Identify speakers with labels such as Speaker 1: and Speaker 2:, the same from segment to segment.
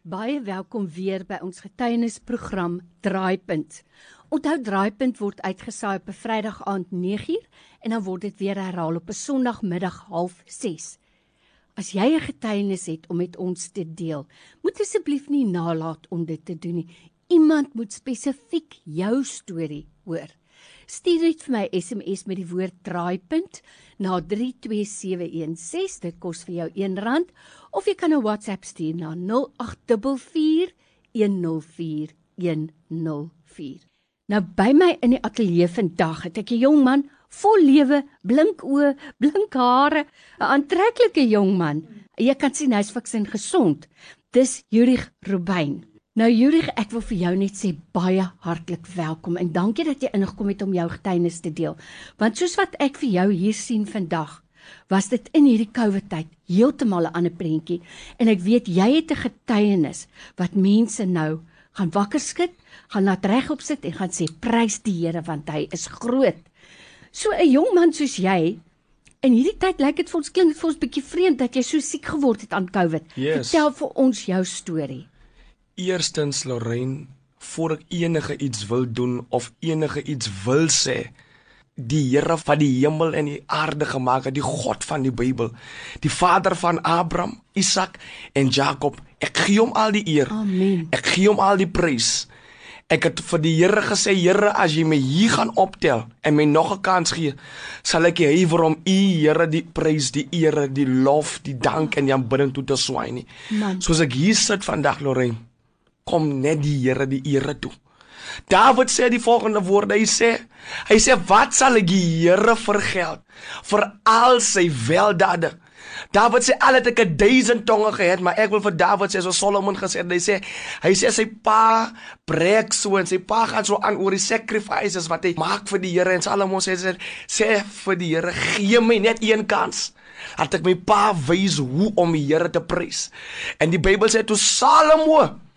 Speaker 1: Baie welkom weer by ons getuienisprogram Draaipunt. Onthou Draaipunt word uitgesaai op 'n Vrydag aand 9uur en dan word dit weer herhaal op 'n Sondagmiddag 06:30. As jy 'n getuienis het om met ons te deel, moet asseblief nie nalat om dit te doen nie. Iemand moet spesifiek jou storie hoor. Stuur dit vir my SMS met die woord draaipunt na 32716. Dit kos vir jou R1 of jy kan 'n WhatsApp stuur na 0844104104. Nou by my in die ateljee vandag het ek 'n jong man vol lewe, blink oë, blink hare, 'n aantreklike jong man. Jy kan sien hy's fiks en gesond. Dis Jurich Rubin. Nou Jurich, ek wil vir jou net sê baie hartlik welkom en dankie dat jy ingekom het om jou getuienis te deel. Want soos wat ek vir jou hier sien vandag, was dit in hierdie COVID tyd heeltemal 'n ander prentjie en ek weet jy het 'n getuienis wat mense nou gaan wakker skud, gaan laat regop sit en gaan sê prys die Here want hy is groot. So 'n jong man soos jy In hierdie tyd lyk dit vir ons klink vir ons bietjie vreemd dat jy so siek geword het aan COVID.
Speaker 2: Yes.
Speaker 1: Vertel vir ons jou storie.
Speaker 2: Eerstens Lorraine, voor ek enige iets wil doen of enige iets wil sê, die Here van die hemel en die aarde gemaak het, die God van die Bybel, die Vader van Abraham, Isak en Jakob, ek gee hom al die eer.
Speaker 1: Amen.
Speaker 2: Ek gee hom al die prys. Ek het vir die Here gesê, Here, as jy my hier gaan optel en my nog 'n kans gee, sal ek huiwer om U, Here, die prys, die eer, die lof, die dank en die aanbidding toe te swaai nie.
Speaker 1: Man.
Speaker 2: Soos ek hier sit vandag, Lorraine, kom net die Here die ere toe. David sê die volgende woorde, hy sê, hy sê wat sal ek die Here vergeld vir al sy weldade? David sê al het ek 'n duisend tonge gehad, maar ek wil vir David sê so Solomon gesê het, hy sê hy sê sy pa breek so en sy pa gaan so aan oor die sacrifices wat hy maak vir die Here en Solomon sê sê, sê vir die Here gee my net een kans. Laat ek my pa wys hoe om die Here te prys. En die Bybel sê toe Salomo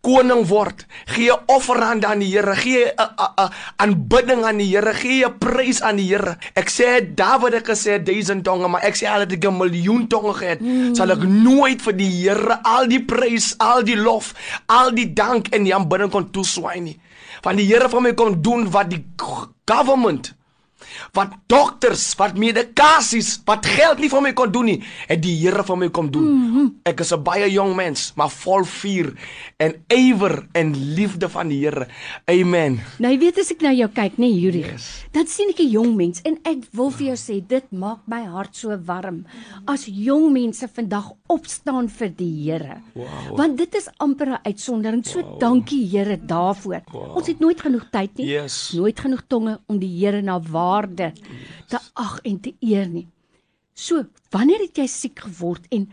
Speaker 2: koning word, gee 'n offerande aan die Here, gee 'n aanbidding aan die Here, gee 'n prys aan die Here. Ek sê Dawid het gesê 1000 tonge, maar ek sê al het ek 'n miljoen tonge gehad, mm. sal ek nooit vir die Here al die prys, al die lof, al die dank en die aanbidding kon toeswaai nie. Want die Here van my kom doen wat die government wat dokters, wat medikasies, wat geld nie vir my kon doen nie, het die Here vir my kom doen. Mm -hmm. Ek is 'n baie jong mens, maar vol vuur en ywer en liefde van die Here. Amen.
Speaker 1: Nou jy weet as ek na jou kyk, nê, nee, Juri, yes. dan sien ek 'n jong mens en ek wil vir jou sê dit maak my hart so warm as jong mense vandag opstaan vir die Here.
Speaker 2: Wow.
Speaker 1: Want dit is amper 'n uitsondering. So wow. dankie Here daarvoor.
Speaker 2: Wow.
Speaker 1: Ons het nooit genoeg tyd nie.
Speaker 2: Yes.
Speaker 1: Nooit genoeg tonge om die Here na waarde te ag en te eer nie. So, wanneer het jy siek geword en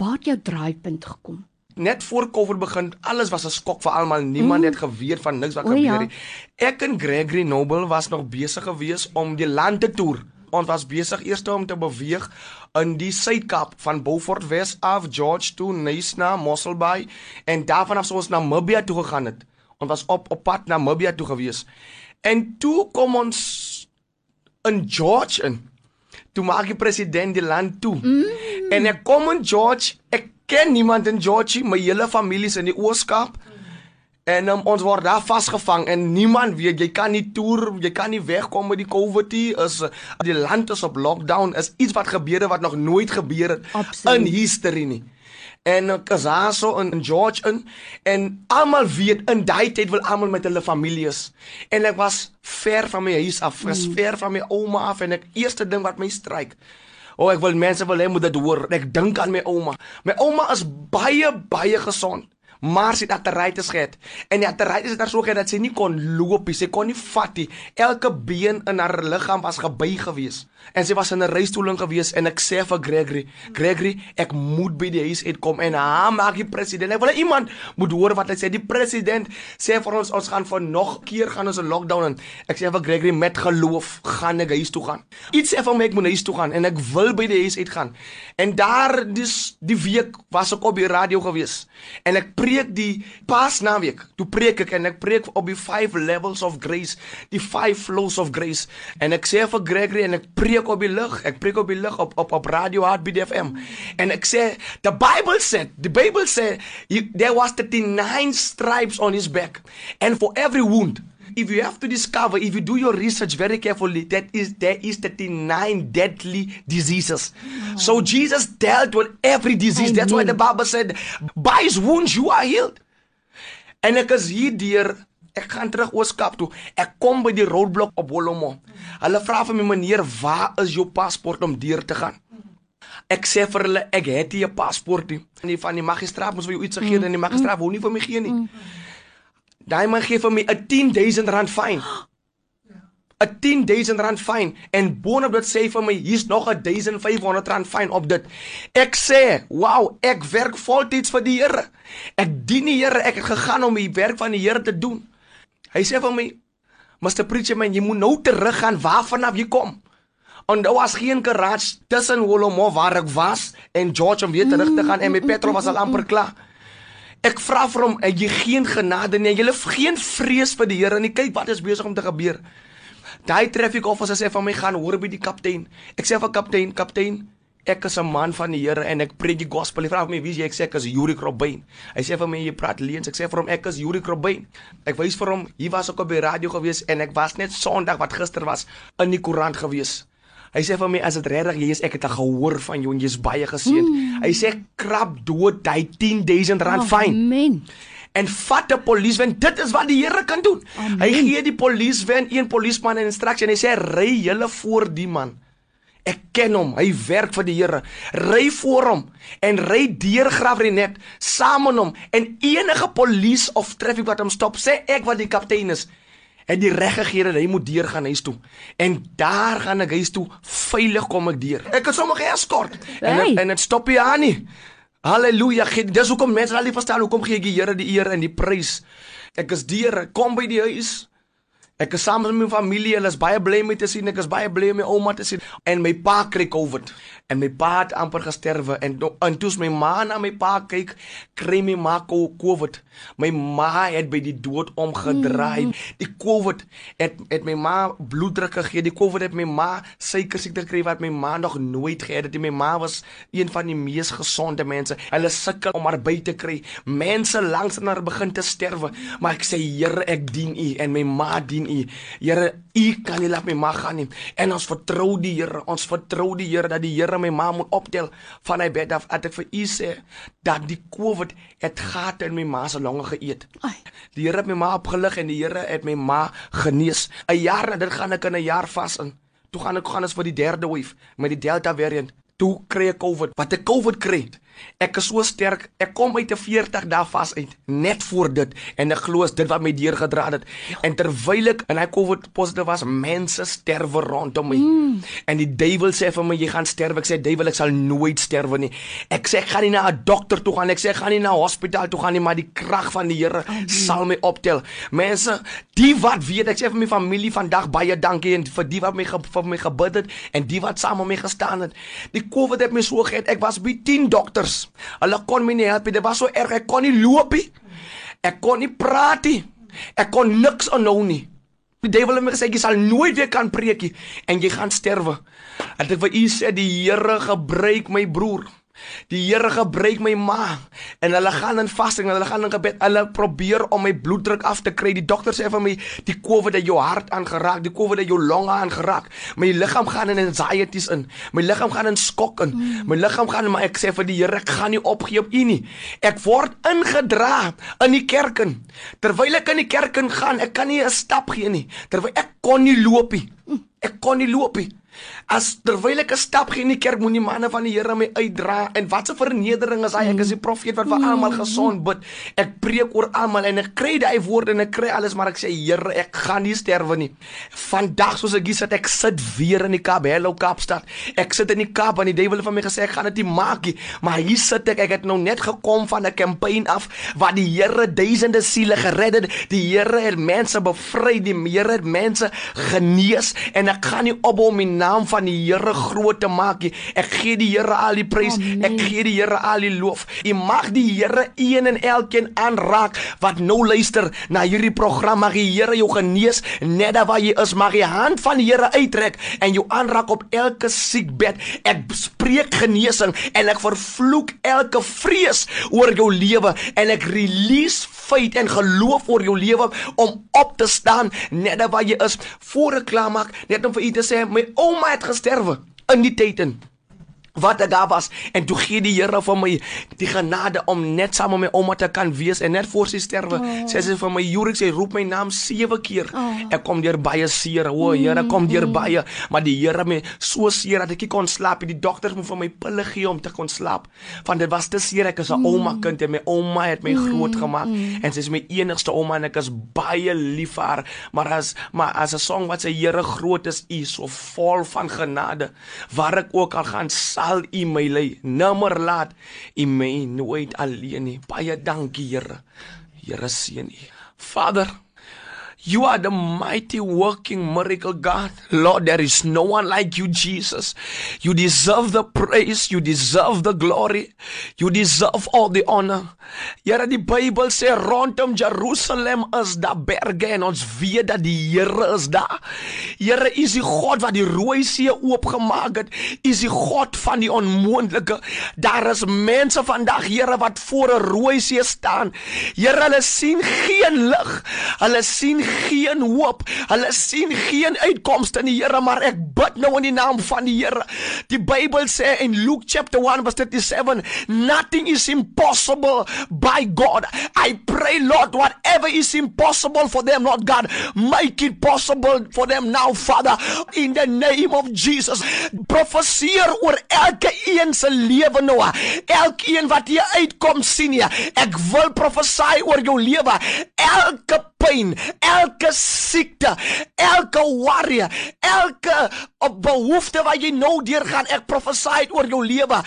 Speaker 1: waar het jou draaipunt gekom?
Speaker 2: Net voor Covid begin, alles was 'n skok vir almal. Niemand mm. het geweet van niks wat
Speaker 1: O,
Speaker 2: gebeur
Speaker 1: ja.
Speaker 2: het. Ek en Gregory Noble was nog besig geweest om die land te toer. Ons was besig eers om te beweeg in die Suid-Kaap van Beaufort Wes af George toe Nyasna, Mossel Bay en daarvan af ons na Namibia toe gegaan het. Ons was op op pad na Namibia toe gewees. En toe kom ons in George in. Toe maak die president die land toe. Mm. En ek kom in George, ek ken niemand in George, my hele familie is in die Ooskaap. En um, ons word daar vasgevang en niemand weet jy kan nie toer, jy kan nie wegkom met die COVID nie. Is die land is op lockdown. Is iets wat gebeur het wat nog nooit gebeur het
Speaker 1: Absoluut.
Speaker 2: in history nie. En ek is daar so in, in George in en almal weet in daai tyd wil almal met hulle families. En ek was ver van my huis af, was mm. ver van my ouma af en ek eerste ding wat my stryk. O, oh, ek wil mense wil hê moet dit hoor. Ek dink aan my ouma. My ouma is baie baie gesond. Maar sy het arteritis gehad. En die arteritis het haar so gehad dat sy nie kon loop nie. Sy kon nie vat nie. Elke been in haar liggaam was gebuig geweest. En sy was in 'n reistool in geweest en ek sê vir Gregory, Gregory, ek moet by die huis uitkom en ha, maak die president. Ek wil iemand moet hoor wat hy sê. Die president sê vir ons ons gaan vir nog keer gaan ons 'n lockdown in. Ek sê vir Gregory met geloof gaan ek huis toe gaan. Iets sê vir my ek moet huis toe gaan en ek wil by die huis uitgaan. En daar dis die week was ek op die radio geweest en ek preek preek die Paasnaweek. Toe preek ek en ek preek op die 5 levels of grace, die 5 flows of grace. En ek sê vir Gregory en ek preek op die lig. Ek preek op die lig op op op Radio Heartbeat FM. En ek sê the Bible said, the Bible said he, there was 39 stripes on his back and for every wound if you have to discover if you do your research very carefully that is there is 39 deadly diseases. So jesus dealt with every disease. That's why
Speaker 1: Amen.
Speaker 2: the bible said by his wounds you are healed. En ek is hier deur ek gaan terug Ooskap toe. Ek kom by die roadblock op Wolomo hulle vra vir my meneer waar is jou paspoort om deur te gaan? Ek sê vir hulle ek het nie 'n paspoort nie. En die van die magistraat moes vir jou iets gee en die magistraat wou nie vir my gee nie. Daai man gee vir my 'n 10000 rand fyn. 'n 10000 rand fyn en boonop dit sê vir my hier's nog 'n 1500 rand fyn op dit. Ek sê, "Wow, ek werk voltyds vir die Here. Ek dien die Here. Ek het gegaan om die werk van die Here te doen." Hy sê vir my, "Mr. Preacher man, jy moet nou teruggaan waarvan af jy kom." En daar was geen garage tussen Wolomo waar ek was en George om weer terug te gaan en my petrol was al amper klaar. Ek vra vir hom, "Het jy geen genade nie? Jy het geen vrees vir die Here nie. Kyk wat is besig om te gebeur." Daai traffic officer sê van my gaan hoor by die kaptein. Ek sê vir kaptein, kaptein, ek is 'n man van die Here en ek preek die gospel. Hy vra my wie is jy? Ek sê ek is Yuri Krobbein. Hy sê vir my jy praat leens. Ek sê vir hom ek is Yuri Krobbein. Ek wys vir hom, hier was ek op die radio gewees en ek was net Sondag wat gister was in die koerant gewees. Hy sê vir my as dit regtig jy is, ek het 'n gehoor van jou en jy's baie geseën. Mm. Hy sê krap dood hy 10000 rand fyn
Speaker 1: Amen.
Speaker 2: en vat 'n polisiewen. Dit is wat die Here kan doen.
Speaker 1: Amen.
Speaker 2: Hy gee die polisiewen een polisieman 'n instruksie en hy sê ry julle voor die man. Ek ken hom. Hy werk vir die Here. Ry voor hom en ry deur Graafrenet saam met hom en enige polisie of traffic wat hom stop, sê ek wat die kaptein is. Het die reg gegee dat hy moet deur gaan huis toe. En daar gaan ek huis toe veilig kom ek deur. Ek het sommer geëskort. En
Speaker 1: Hey.
Speaker 2: dit- en dit stop hier aan nie. Halleluja. Dis hoekom mense al nie verstaan hoekom gee ek die Here die eer en die prys. Ek is deur, ek kom by die huis. Ek is saam met my familie, hulle is baie bly om my te sien. Ek is baie bly om my ouma te sien. En my pa kry COVID. En my pa het amper gesterwe en to- en toe's my ma na my pa kyk, kry my ma COVID. My ma het by die dood omgedraai. Die COVID het het my ma bloeddruk gegee. Die COVID het my ma suiker siekte gekry wat my ma nog nooit gehad het. My ma was een van die mees gesonde mense. Hulle sukkel om haar by te kry. Mense langs haar begin te sterwe. Maar ek sê Here, ek dien U en my ma dien U. Here, U kan nie laat my ma gaan nie. En ons vertrou die Here. Ons vertrou die Here dat die Here my ma moet optel van hy bed af. Ek vir U sê dat die COVID het gate in my ma se longe geëet.
Speaker 1: Ai.
Speaker 2: Die Here het my ma opgelig en die Here het my ma genees. 'n Jaar na dit gaan ek in 'n jaar vas in. Toe gaan ek gaan ons vir die derde wave met die Delta variant. Toe kry ek COVID. Wat ek COVID kry. Ek is so sterk. Ek kom uit 'n 40 dae vas uit net voor dit en ek glo is dit wat my deurgedra het. En terwyl ek in hy COVID positief was, mense sterwe rondom my. Mm. En die duiwel sê vir my jy gaan sterwe. Ek sê duiwel ek sal nooit sterwe nie. Ek sê ek gaan nie na 'n dokter toe gaan. Ek sê ek gaan nie na hospitaal toe gaan nie, maar die krag van die Here sal my optel. Mense, die wat weet, ek sê vir my familie vandag baie dankie en vir die wat my vir my gebid het en die wat saam met my gestaan het. Die COVID het my so gehad. Ek was by 10 dokters. Hulle kon my nie help nie. Dit was so erg. Ek kon nie loop nie. Ek kon nie praat nie. Ek kon niks aanhou nie. Die duiwel het my gesê jy sal nooit weer kan preek nie en jy gaan sterwe. En ek vir u sê die Here gebruik my broer. Die Here gebruik my ma en hulle gaan in vasting hulle gaan in gebed. Hulle probeer om my bloeddruk af te kry. Die dokter sê vir my die COVID het jou hart aangeraak, die COVID het jou longe aangeraak. My liggaam gaan in anxieties in. My liggaam gaan in skok in. My liggaam gaan maar ek sê vir die Here ek gaan nie opgee op U nie. Ek word ingedra in die kerk in. Terwyl ek in die kerk in gaan, ek kan nie 'n stap gee nie. Terwyl ek kon nie loop nie. Ek kon nie loop nie. As terwyl ek 'n stap gee in die kerk, moenie manne van die Here my uitdra en wat 'n vernedering is hy. Ek is die profeet wat vir almal gesond bid. Ek preek oor almal en ek kry daai woorde en ek kry alles, maar ek sê Here, ek gaan nie sterwe nie. Vandag soos ek hier sit, ek sit weer in die Kaap, Hello Kaapstad. Ek sit in die Kaap en die duiwel het van my gesê ek gaan dit nie maak nie, maar hier sit ek. Ek het nou net gekom van 'n kampanje af waar die Here duisende siele gered het. Die Here het mense bevry, die Here het mense genees en ek gaan nie ophou om die naam van die Here groot te maak. Ek gee die Here al die prys.
Speaker 1: Amen.
Speaker 2: Ek gee die Here al die loof. U mag die Here een en elkeen aanraak wat nou luister na hierdie program. Mag die Here jou genees net daar waar jy is. Mag die hand van die Here uittrek en jou aanraak op elke siekbed. Ek spreek genesing en ek vervloek elke vrees oor jou lewe en ek release faith en geloof oor jou lewe om op te staan net daar waar jy is. Voor ek klaar maak, net om vir u te sê my ouma het gesterwe in die tyd in wat ek daar was en toe gee die Here vir my die genade om net saam met my ouma te kan wees en net voor sy sterwe oh. sê sy vir my Jurik sy roep my naam 7 keer. Oh. ek kom deur baie seer. O Here kom deur baie maar die Here my so seer dat ek nie kon slaap die dokters moet vir my pille gee om te kon slaap want dit was te seer. Ek is 'n ouma kind en my ouma het my groot gemaak en sy is my enigste ouma en ek is baie lief vir haar. Maar as maar as 'n song wat sê Here groot is u so vol van genade waar ek ook al gaan sal u my lei nimmer laat u my nooit alleen nie. Baie dankie Here. Here seën u. Vader You are the mighty working miracle God. Lord, there is no one like you, Jesus. You deserve the praise. You deserve the glory. You deserve all the honor. Here, die Bybel sê rondom Jerusalem is daar berge en ons weet dat die Here is daar. Here, is die God wat die Rooi See oopgemaak het. Is die God van die onmoontlike. Daar is mense vandag, Here, wat voor 'n Rooi See staan. Here, hulle sien geen lig. Hulle sien geen hoop. Hulle sien geen uitkomste in die Here, maar ek bid nou in die naam van die Here. Die Bybel sê in Luke chapter 1 verse 37, nothing is impossible by God. I pray Lord whatever is impossible for them, Lord God, make it possible for them now, Father, in the name of Jesus. Profeseer oor elke een se lewe nou. Elkeen wat hier uitkom sien jy. Ek wil profesei oor jou lewe. Elke pyn, elke siekte, elke worry, elke op behoefte wat jy nou deurgaan, ek profesei oor jou lewe.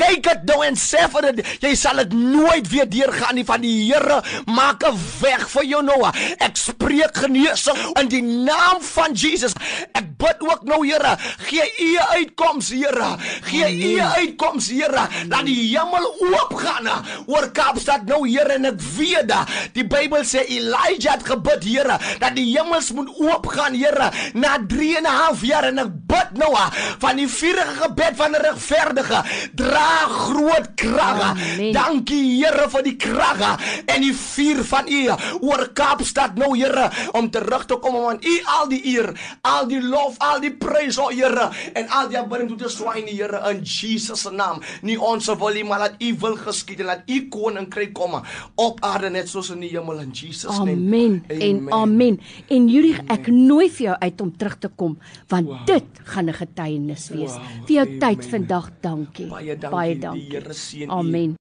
Speaker 2: Kyk dit nou en sê vir dit, jy sal dit nooit weer deurgaan nie van die Here maak 'n weg vir jou nou. Ek spreek genesing in die naam van Jesus. Ek bid ook nou Here, gee U uitkoms Here. Gee U uitkoms Here, dat die hemel oopgaan oor Kaapstad nou Here en ek weet dat die Bybel sê Elijah het gebid Here dat die hemels moet oopgaan Here na 3 en 'n half jaar en ek bid nou van die vurige gebed van 'n regverdige dra groot krag.
Speaker 1: Amen.
Speaker 2: Dankie Here vir die krag en die vuur van U oor Kaapstad nou Here om terug te kom om aan U al die eer, al die lof, al die prys o Here en al die aanbidding toe te swyn die Here in Jesus se naam. Nie ons wil nie, maar laat U wil geskied en laat U koninkryk kom op aarde net soos in die hemel in Jesus naam.
Speaker 1: Amen en amen. En Juri, ek nooi vir jou uit om terug te kom want wow. dit gaan 'n getuienis wees.
Speaker 2: Wow,
Speaker 1: Vir jou
Speaker 2: amen.
Speaker 1: tyd vandag, dankie.
Speaker 2: Baie dankie.
Speaker 1: Baie
Speaker 2: Die
Speaker 1: dankie.
Speaker 2: Here seën u.
Speaker 1: Amen.